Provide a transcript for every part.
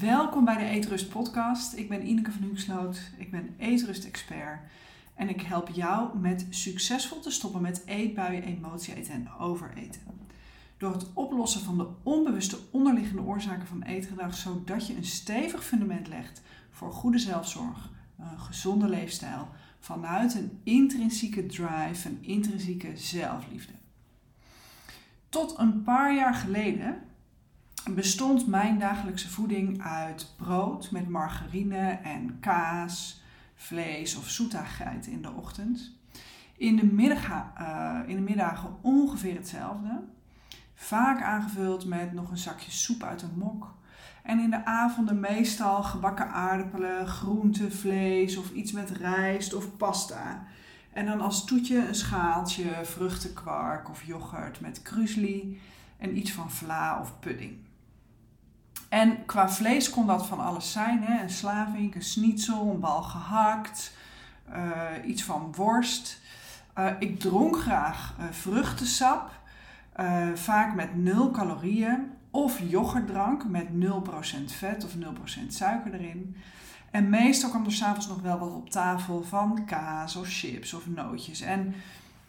Welkom bij de Eetrust podcast. Ik ben Ineke van Hunsloot. Ik ben Eetrust expert. En ik help jou met succesvol te stoppen met eetbuien, emotie eten en overeten. Door het oplossen van de onbewuste onderliggende oorzaken van eetgedrag, zodat je een stevig fundament legt voor goede zelfzorg, een gezonde leefstijl, vanuit een intrinsieke drive, een intrinsieke zelfliefde. Tot een paar jaar geleden bestond mijn dagelijkse voeding uit brood met margarine en kaas, vlees of zoetagheid in de ochtend. In de, middag, uh, in de middagen ongeveer hetzelfde. Vaak aangevuld met nog een zakje soep uit een mok. En in de avonden meestal gebakken aardappelen, groente, vlees of iets met rijst of pasta. En dan als toetje een schaaltje vruchtenkwark of yoghurt met krusli en iets van vla of pudding. En qua vlees kon dat van alles zijn. Hè? Een slavink, een schnitzel, een bal gehakt, uh, iets van worst. Uh, ik dronk graag uh, vruchtensap, vaak met 0 calorieën. Of yoghurtdrank met 0% vet of 0% suiker erin. En meestal kwam er s'avonds nog wel wat op tafel van kaas of chips of nootjes. En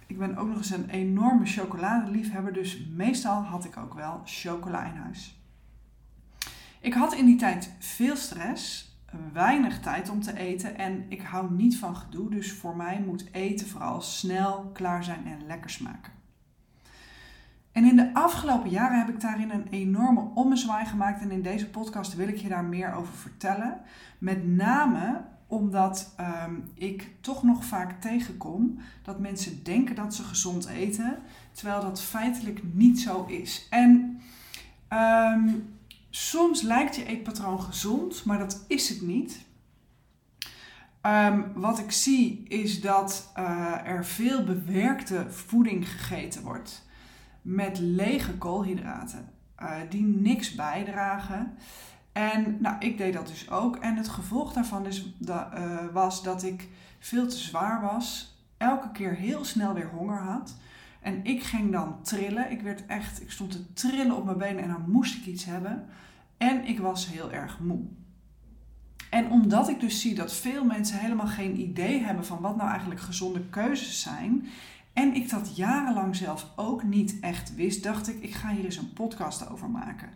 ik ben ook nog eens een enorme chocoladeliefhebber, dus meestal had ik ook wel chocola in huis. Ik had in die tijd veel stress, weinig tijd om te eten en ik hou niet van gedoe, dus voor mij moet eten vooral snel, klaar zijn en lekker smaken. En in de afgelopen jaren heb ik daarin een enorme ommezwaai gemaakt en in deze podcast wil ik je daar meer over vertellen. Met name omdat um, ik toch nog vaak tegenkom dat mensen denken dat ze gezond eten, terwijl dat feitelijk niet zo is. En um, soms lijkt je eetpatroon gezond, maar dat is het niet. Um, wat ik zie is dat uh, er veel bewerkte voeding gegeten wordt met lege koolhydraten, uh, die niks bijdragen. En nou, ik deed dat dus ook. En het gevolg daarvan uh, was dat ik veel te zwaar was, elke keer heel snel weer honger had. En ik ging dan trillen. Ik werd echt, ik stond te trillen op mijn benen en dan moest ik iets hebben. En ik was heel erg moe. En omdat ik dus zie dat veel mensen helemaal geen idee hebben van wat nou eigenlijk gezonde keuzes zijn. En ik dat jarenlang zelf ook niet echt wist, dacht ik, ik ga hier eens een podcast over maken.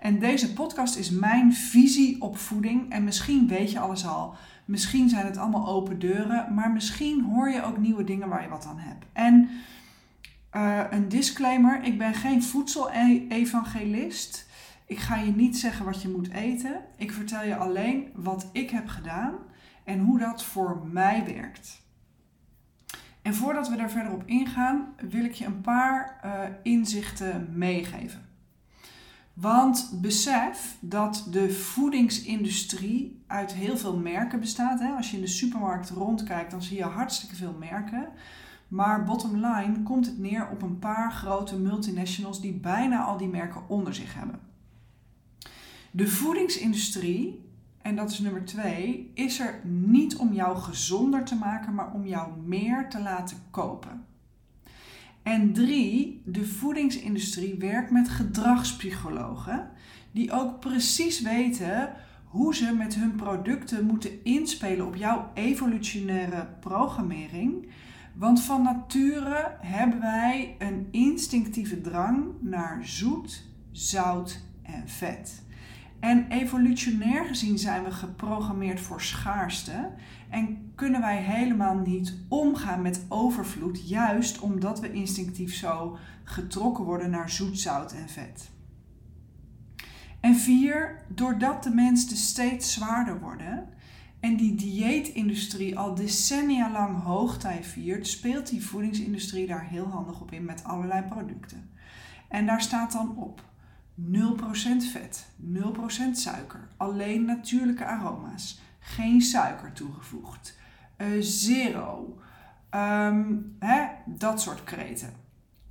En deze podcast is mijn visie op voeding. En misschien weet je alles al. Misschien zijn het allemaal open deuren. Maar misschien hoor je ook nieuwe dingen waar je wat aan hebt. En uh, een disclaimer: ik ben geen voedsel-evangelist. Ik ga je niet zeggen wat je moet eten. Ik vertel je alleen wat ik heb gedaan en hoe dat voor mij werkt. En voordat we daar verder op ingaan, wil ik je een paar uh, inzichten meegeven. Want besef dat de voedingsindustrie uit heel veel merken bestaat. Hè? Als je in de supermarkt rondkijkt, dan zie je hartstikke veel merken. Maar bottom line komt het neer op een paar grote multinationals die bijna al die merken onder zich hebben. De voedingsindustrie, en dat is nummer twee, is er niet om jou gezonder te maken, maar om jou meer te laten kopen. En drie, de voedingsindustrie werkt met gedragspsychologen die ook precies weten hoe ze met hun producten moeten inspelen op jouw evolutionaire programmering. Want van nature hebben wij een instinctieve drang naar zoet, zout en vet. En evolutionair gezien zijn we geprogrammeerd voor schaarste en kunnen wij helemaal niet omgaan met overvloed, juist omdat we instinctief zo getrokken worden naar zoet, zout en vet. En vier, doordat de mensen steeds zwaarder worden en die dieetindustrie al decennia lang hoogtij viert, speelt die voedingsindustrie daar heel handig op in met allerlei producten. En daar staat dan op 0% vet, 0% suiker, alleen natuurlijke aroma's, geen suiker toegevoegd, uh, zero, um, hè, dat soort kreten.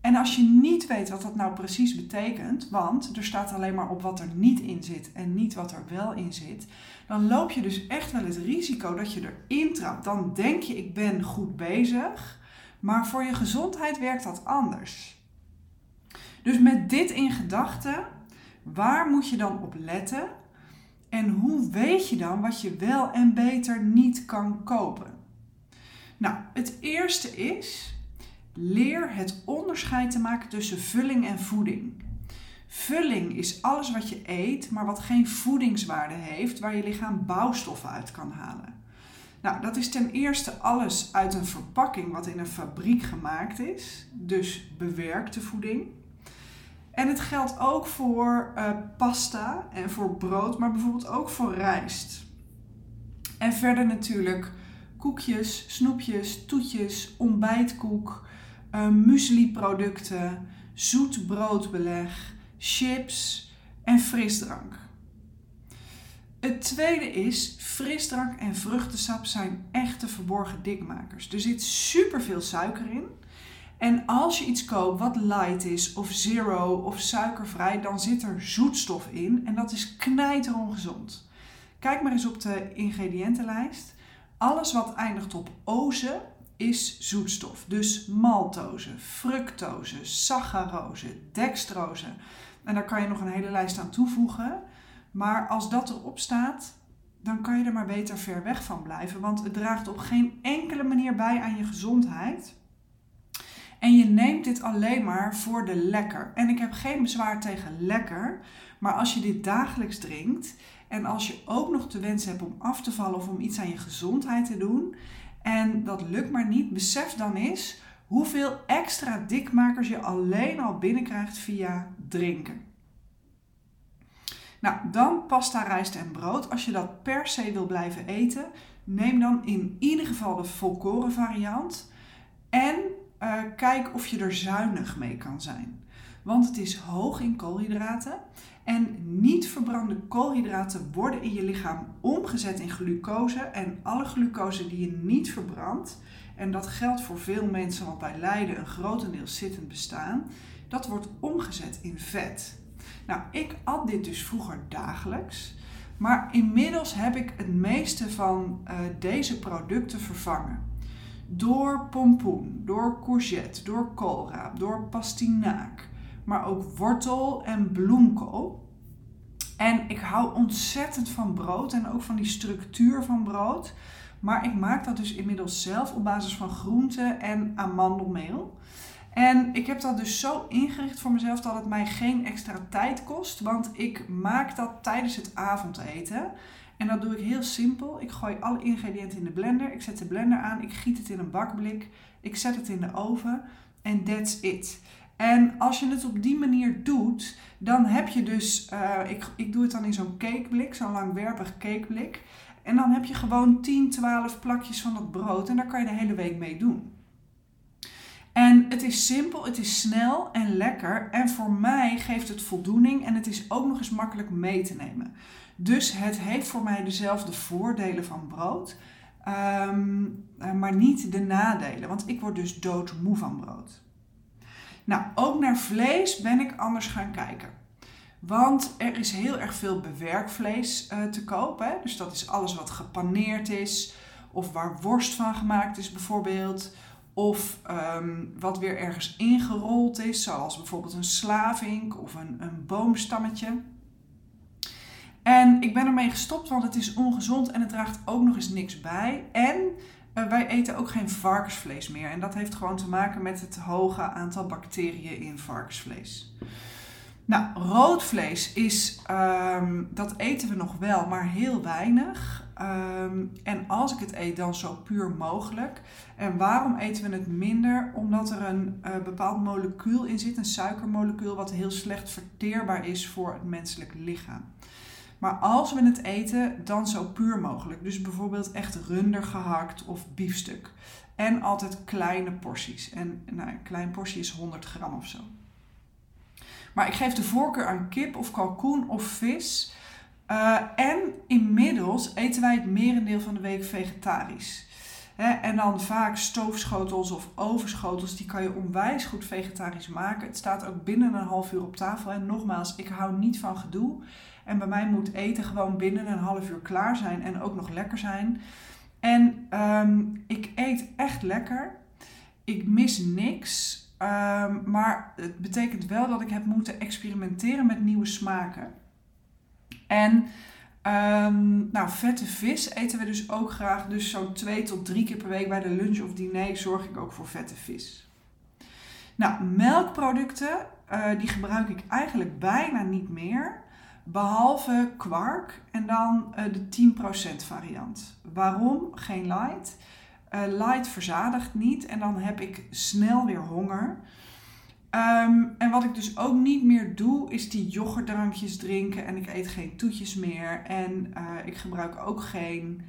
En als je niet weet wat dat nou precies betekent, want er staat alleen maar op wat er niet in zit en niet wat er wel in zit, dan loop je dus echt wel het risico dat je erin trapt. Dan denk je ik ben goed bezig, maar voor je gezondheid werkt dat anders. Dus met dit in gedachten, waar moet je dan op letten? En hoe weet je dan wat je wel en beter niet kan kopen? Nou, het eerste is leer het onderscheid te maken tussen vulling en voeding. Vulling is alles wat je eet, maar wat geen voedingswaarde heeft, waar je lichaam bouwstoffen uit kan halen. Nou, dat is ten eerste alles uit een verpakking wat in een fabriek gemaakt is, dus bewerkte voeding. En het geldt ook voor uh, pasta en voor brood, maar bijvoorbeeld ook voor rijst. En verder natuurlijk koekjes, snoepjes, toetjes, ontbijtkoek, uh, muesli-producten, zoet broodbeleg, chips en frisdrank. Het tweede is, frisdrank en vruchtensap zijn echte verborgen dikmakers. Er zit superveel suiker in. En als je iets koopt wat light is, of zero, of suikervrij, dan zit er zoetstof in. En dat is knijterongezond. Kijk maar eens op de ingrediëntenlijst. Alles wat eindigt op oze is zoetstof. Dus maltose, fructose, saccharose, dextrose. En daar kan je nog een hele lijst aan toevoegen. Maar als dat erop staat, dan kan je er maar beter ver weg van blijven. Want het draagt op geen enkele manier bij aan je gezondheid. En je neemt dit alleen maar voor de lekker. En ik heb geen bezwaar tegen lekker. Maar als je dit dagelijks drinkt en als je ook nog de wens hebt om af te vallen of om iets aan je gezondheid te doen en dat lukt maar niet, besef dan eens hoeveel extra dikmakers je alleen al binnenkrijgt via drinken. Nou, dan pasta, rijst en brood. Als je dat per se wil blijven eten, neem dan in ieder geval de volkoren variant. En uh, kijk of je er zuinig mee kan zijn. Want het is hoog in koolhydraten. En niet verbrande koolhydraten worden in je lichaam omgezet in glucose. En alle glucose die je niet verbrandt, en dat geldt voor veel mensen, want bij lijden een grotendeels zittend bestaan, dat wordt omgezet in vet. Nou, ik at dit dus vroeger dagelijks. Maar inmiddels heb ik het meeste van uh, deze producten vervangen. Door pompoen, door courgette, door koolraap, door pastinaak, maar ook wortel en bloemkool. En ik hou ontzettend van brood en ook van die structuur van brood. Maar ik maak dat dus inmiddels zelf op basis van groenten en amandelmeel. En ik heb dat dus zo ingericht voor mezelf dat het mij geen extra tijd kost. Want ik maak dat tijdens het avondeten. En dat doe ik heel simpel. Ik gooi alle ingrediënten in de blender. Ik zet de blender aan. Ik giet het in een bakblik. Ik zet het in de oven. En that's it. En als je het op die manier doet, dan heb je dus, uh, ik, ik doe het dan in zo'n cakeblik, zo'n langwerpig cakeblik. En dan heb je gewoon 10, 12 plakjes van dat brood en daar kan je de hele week mee doen. En het is simpel, het is snel en lekker. En voor mij geeft het voldoening en het is ook nog eens makkelijk mee te nemen. Dus het heeft voor mij dezelfde voordelen van brood, ehm, eh, maar niet de nadelen. Want ik word dus doodmoe van brood. Nou, ook naar vlees ben ik anders gaan kijken. Want er is heel erg veel bewerkvlees uh, te kopen. Dus dat is alles wat gepaneerd is, of waar worst van gemaakt is bijvoorbeeld. Of um, wat weer ergens ingerold is, zoals bijvoorbeeld een slavink of een, een boomstammetje. En ik ben ermee gestopt, want het is ongezond en het draagt ook nog eens niks bij. En wij eten ook geen varkensvlees meer. En dat heeft gewoon te maken met het hoge aantal bacteriën in varkensvlees. Nou, rood vlees is, um, dat eten we nog wel, maar heel weinig. Um, en als ik het eet, dan zo puur mogelijk. En waarom eten we het minder? Omdat er een uh, bepaald molecuul in zit, een suikermolecuul, wat heel slecht verteerbaar is voor het menselijk lichaam. Maar als we het eten, dan zo puur mogelijk. Dus bijvoorbeeld echt runder gehakt of biefstuk. En altijd kleine porties. En nou, een klein portie is 100 gram of zo. Maar ik geef de voorkeur aan kip of kalkoen of vis. Uh, en inmiddels eten wij het merendeel van de week vegetarisch. en dan vaak stoofschotels of overschotels, die kan je onwijs goed vegetarisch maken. Het staat ook binnen een half uur op tafel. En nogmaals, ik hou niet van gedoe. En bij mij moet eten gewoon binnen een half uur klaar zijn en ook nog lekker zijn. En um, ik eet echt lekker. Ik mis niks. Um, maar het betekent wel dat ik heb moeten experimenteren met nieuwe smaken. En Um, nou, vette vis eten we dus ook graag. Dus zo'n twee tot drie keer per week bij de lunch of diner zorg ik ook voor vette vis. Nou, melkproducten, uh, die gebruik ik eigenlijk bijna niet meer. Behalve kwark en dan uh, de 10% variant. Waarom? Geen light. Uh, light verzadigt niet en dan heb ik snel weer honger. Um, en wat ik dus ook niet meer doe, is die yoghurtdrankjes drinken. En ik eet geen toetjes meer. En uh, ik gebruik ook geen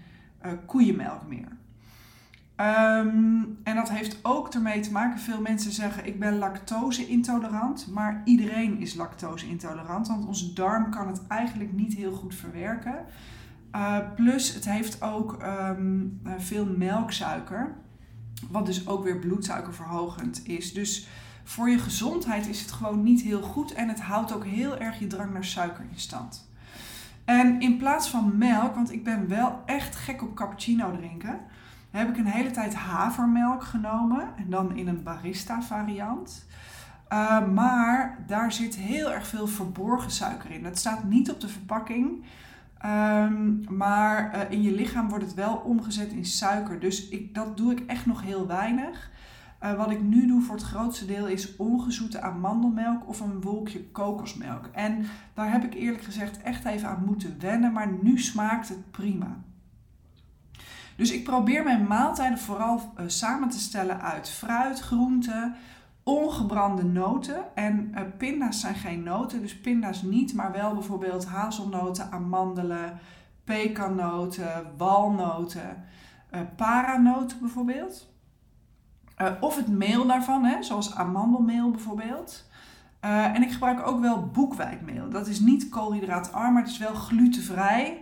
uh, koeienmelk meer. Um, en dat heeft ook ermee te maken. Veel mensen zeggen: Ik ben lactose-intolerant. Maar iedereen is lactose-intolerant. Want onze darm kan het eigenlijk niet heel goed verwerken. Uh, plus, het heeft ook um, veel melksuiker. Wat dus ook weer bloedsuikerverhogend is. Dus voor je gezondheid is het gewoon niet heel goed en het houdt ook heel erg je drang naar suiker in stand. En in plaats van melk, want ik ben wel echt gek op cappuccino drinken, heb ik een hele tijd havermelk genomen en dan in een barista variant. Uh, maar daar zit heel erg veel verborgen suiker in. Dat staat niet op de verpakking. Um, maar uh, in je lichaam wordt het wel omgezet in suiker. Dus ik, dat doe ik echt nog heel weinig. Uh, wat ik nu doe voor het grootste deel is ongezoete amandelmelk of een wolkje kokosmelk. En daar heb ik eerlijk gezegd echt even aan moeten wennen, maar nu smaakt het prima. Dus ik probeer mijn maaltijden vooral uh, samen te stellen uit fruit, groenten, ongebrande noten. En uh, pinda's zijn geen noten, dus pinda's niet, maar wel bijvoorbeeld hazelnoten, amandelen, pekannoten, walnoten, paranoten bijvoorbeeld. Uh, of het meel daarvan, hè, zoals amandelmeel bijvoorbeeld. Uh, en ik gebruik ook wel boekwijdmeel. Dat is niet koolhydraatarm, maar het is wel glutenvrij.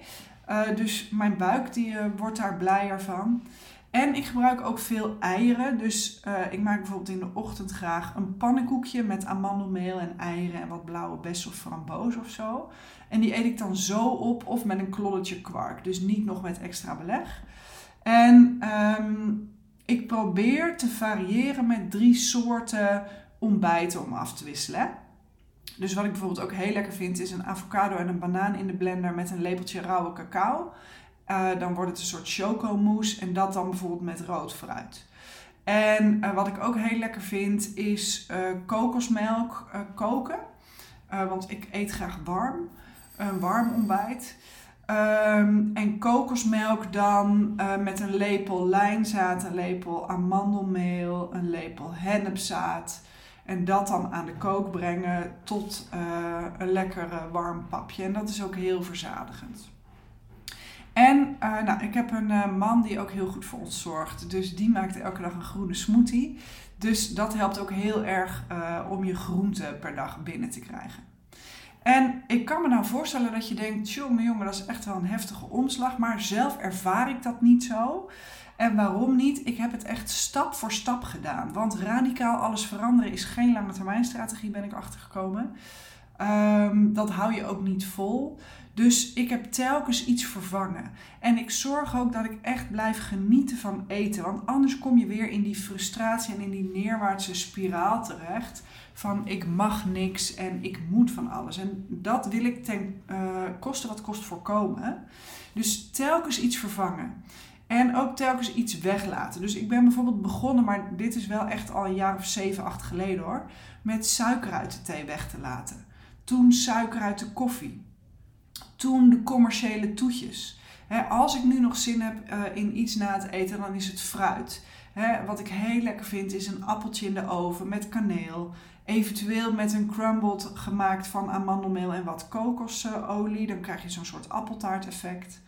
Uh, dus mijn buik die, wordt daar blijer van. En ik gebruik ook veel eieren. Dus ik maak bijvoorbeeld in de ochtend graag een pannenkoekje met amandelmeel en eieren en wat blauwe bessen of framboos of zo. En die eet ik dan zo op of met een klolletje kwark. Dus niet nog met extra beleg. En um, ik probeer te variëren met drie soorten ontbijten om af te wisselen. Dus wat ik bijvoorbeeld ook heel lekker vind, is een avocado en een banaan in de blender met een lepeltje rauwe cacao. Uh, dan wordt het een soort chocomousse en dat dan bijvoorbeeld met rood fruit. En uh, wat ik ook heel lekker vind, is uh, kokosmelk koken. want ik eet graag warm, een warm ontbijt. Um, en kokosmelk dan met een lepel lijnzaad, een lepel amandelmeel, een lepel hennepzaad. En dat dan aan de kook brengen tot uh, een lekker uh, warm papje. En dat is ook heel verzadigend. En nou, ik heb een man die ook heel goed voor ons zorgt. Dus die maakt elke dag een groene smoothie. Dus dat helpt ook heel erg om je groenten per dag binnen te krijgen. En ik kan me nou voorstellen dat je denkt, jongen, jongen, dat is echt wel een heftige omslag. Maar zelf ervaar ik dat niet zo. En waarom niet? Ik heb het echt stap voor stap gedaan. Want radicaal alles veranderen is geen lange termijn strategie, ben ik achtergekomen. Um, dat hou je ook niet vol. Dus ik heb telkens iets vervangen. En ik zorg ook dat ik echt blijf genieten van eten. Want anders kom je weer in die frustratie en in die neerwaartse spiraal terecht. Van ik mag niks en ik moet van alles. En dat wil ik ten uh, koste wat kost voorkomen. Dus telkens iets vervangen. En ook telkens iets weglaten. Dus ik ben bijvoorbeeld begonnen, maar dit is wel echt al een jaar of zeven, acht geleden hoor. Met suiker uit de thee weg te laten. Toen suiker uit de koffie. Toen de commerciële toetjes. als ik nu nog zin heb uh, in iets na te eten, dan is het fruit. wat ik heel lekker vind is een appeltje in de oven met kaneel. Eventueel met een crumbled gemaakt van amandelmeel en wat kokosolie. Dan krijg je zo'n soort appeltaart effect.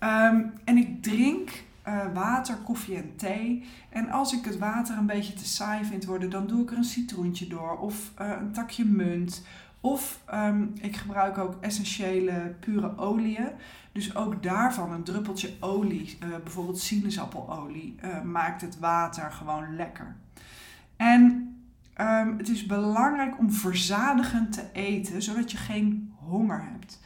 Um, en ik drink uh, water, koffie en thee. En als ik het water een beetje te saai vind worden, dan doe ik er een citroentje door. Of uh, een takje munt. Of um, ik gebruik ook essentiële pure oliën. Dus ook daarvan een druppeltje olie, uh, bijvoorbeeld sinaasappelelie, maakt het water gewoon lekker. En Um, het is belangrijk om verzadigend te eten, zodat je geen honger hebt.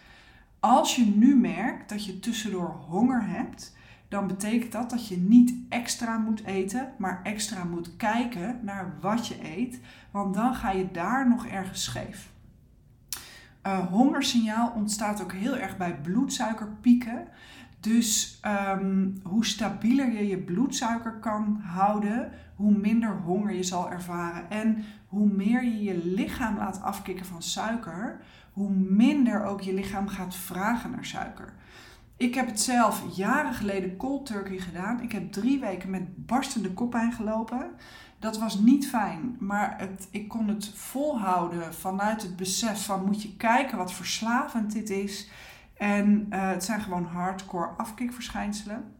Als je nu merkt dat je tussendoor honger hebt, dan betekent dat dat je niet extra moet eten, maar extra moet kijken naar wat je eet, want dan ga je daar nog ergens scheef. Uh, hongersignaal ontstaat ook heel erg bij bloedsuikerpieken. Dus ehm, hoe stabieler je je bloedsuiker kan houden, hoe minder honger je zal ervaren. En hoe meer je je lichaam laat afkicken van suiker, hoe minder ook je lichaam gaat vragen naar suiker. Ik heb het zelf jaren geleden cold turkey gedaan. Ik heb drie weken met barstende koppijn gelopen. Dat was niet fijn, maar het, ik kon het volhouden vanuit het besef van moet je kijken wat verslavend dit is. En uh, het zijn gewoon hardcore afkikverschijnselen.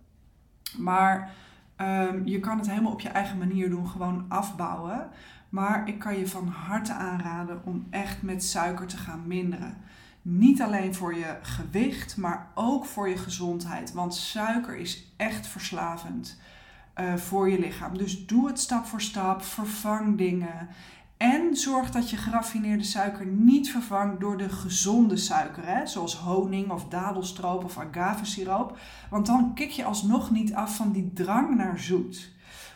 Maar um, je kan het helemaal op je eigen manier doen, gewoon afbouwen. Maar ik kan je van harte aanraden om echt met suiker te gaan minderen. Niet alleen voor je gewicht, maar ook voor je gezondheid. Want suiker is echt verslavend uh, voor je lichaam. Dus doe het stap voor stap. Vervang dingen. En zorg dat je geraffineerde suiker niet vervangt door de gezonde suiker, hè? zoals honing of dadelstroop of agavesiroop. Want dan kik je alsnog niet af van die drang naar zoet.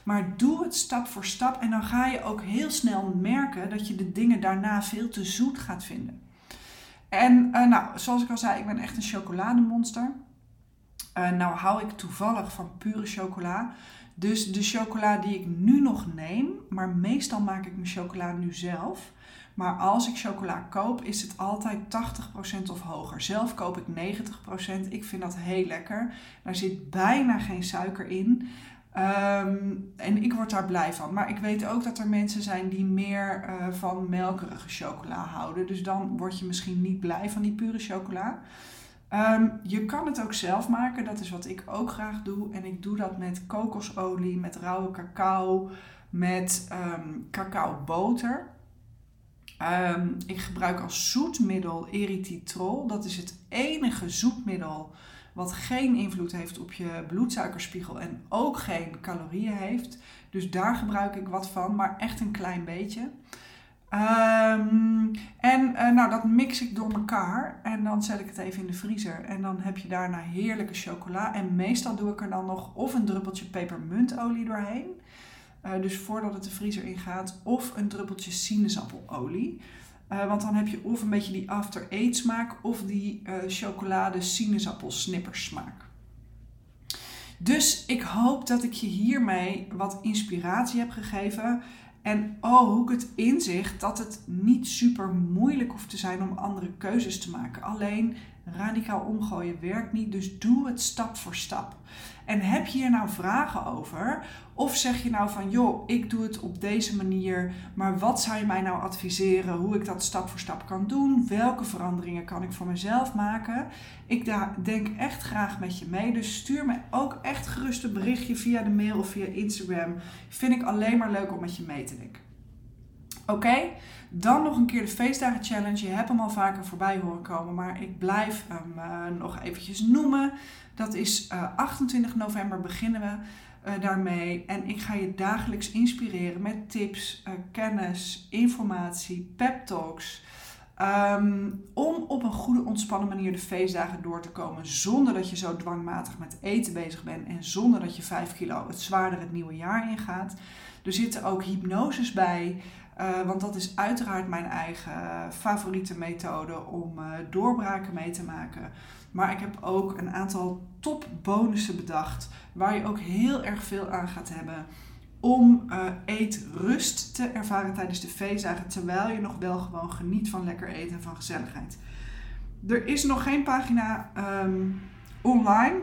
Maar doe het stap voor stap en dan ga je ook heel snel merken dat je de dingen daarna veel te zoet gaat vinden. En uh, nou, zoals ik al zei, ik ben echt een chocolademonster. Uh, nou hou ik toevallig van pure chocola. Dus de chocola die ik nu nog neem, maar meestal maak ik mijn chocola nu zelf. Maar als ik chocola koop, is het altijd 80% of hoger. Zelf koop ik 90%. Ik vind dat heel lekker. Daar zit bijna geen suiker in. Um, en ik word daar blij van. Maar ik weet ook dat er mensen zijn die meer uh, van melkerige chocola houden. Dus dan word je misschien niet blij van die pure chocola. Um, je kan het ook zelf maken. Dat is wat ik ook graag doe. En ik doe dat met kokosolie, met rauwe cacao, met um, cacaoboter. Um, ik gebruik als zoetmiddel erythritol. Dat is het enige zoetmiddel wat geen invloed heeft op je bloedsuikerspiegel en ook geen calorieën heeft. Dus daar gebruik ik wat van, maar echt een klein beetje. Um, en uh, nou, dat mix ik door elkaar en dan zet ik het even in de vriezer. En dan heb je daarna heerlijke chocola. En meestal doe ik er dan nog of een druppeltje pepermuntolie doorheen. Uh, dus voordat het de vriezer ingaat. Of een druppeltje sinaasappeleolie. Uh, want dan heb je of een beetje die after eat smaak of die uh, chocolade sinaasappelsnippers smaak. Dus ik hoop dat ik je hiermee wat inspiratie heb gegeven. En ook het inzicht dat het niet super moeilijk hoeft te zijn om andere keuzes te maken. Alleen radicaal omgooien werkt niet, dus doe het stap voor stap. En heb je hier nou vragen over? Of zeg je nou van, joh, ik doe het op deze manier, maar wat zou je mij nou adviseren hoe ik dat stap voor stap kan doen? Welke veranderingen kan ik voor mezelf maken? Ik denk echt graag met je mee, dus stuur me ook echt gerust een berichtje via de mail of via Instagram. Vind ik alleen maar leuk om met je mee te denken. Oké, dan nog een keer de feestdagen challenge. Je hebt hem al vaker voorbij horen komen, maar ik blijf hem uh, nog eventjes noemen. Dat is uh, eh, 28 november beginnen we uh, daarmee. En ik ga je dagelijks inspireren met tips, kennis, informatie, pep talks. Um, om op een goede ontspannen manier de feestdagen door te komen zonder dat je zo dwangmatig met eten bezig bent en zonder dat je 5 kilo het zwaarder het nieuwe jaar ingaat. Er zitten ook hypnoses bij. Uh, want dat is uiteraard mijn eigen favoriete methode om uh, doorbraken mee te maken. Maar ik heb ook een aantal top bonussen bedacht waar je ook heel erg veel aan gaat hebben om uh, eetrust te ervaren tijdens de feestdagen, terwijl je nog wel gewoon geniet van lekker eten en van gezelligheid. Er is nog geen pagina um, online,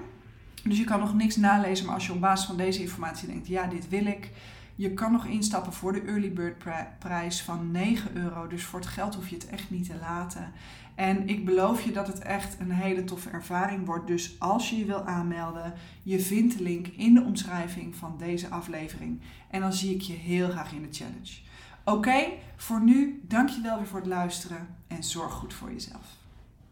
dus je kan nog niks nalezen, maar als je op basis van deze informatie denkt, ja, dit wil ik, je kan nog instappen voor de early bird prijs van 9 euro. Dus voor het geld hoef je het echt niet te laten. En ik beloof je dat het echt een hele toffe ervaring wordt. Dus als je je wil aanmelden, je vindt de link in de omschrijving van deze aflevering. En dan zie ik je heel graag in de challenge. Oké, voor nu, dankjewel weer voor het luisteren en zorg goed voor jezelf.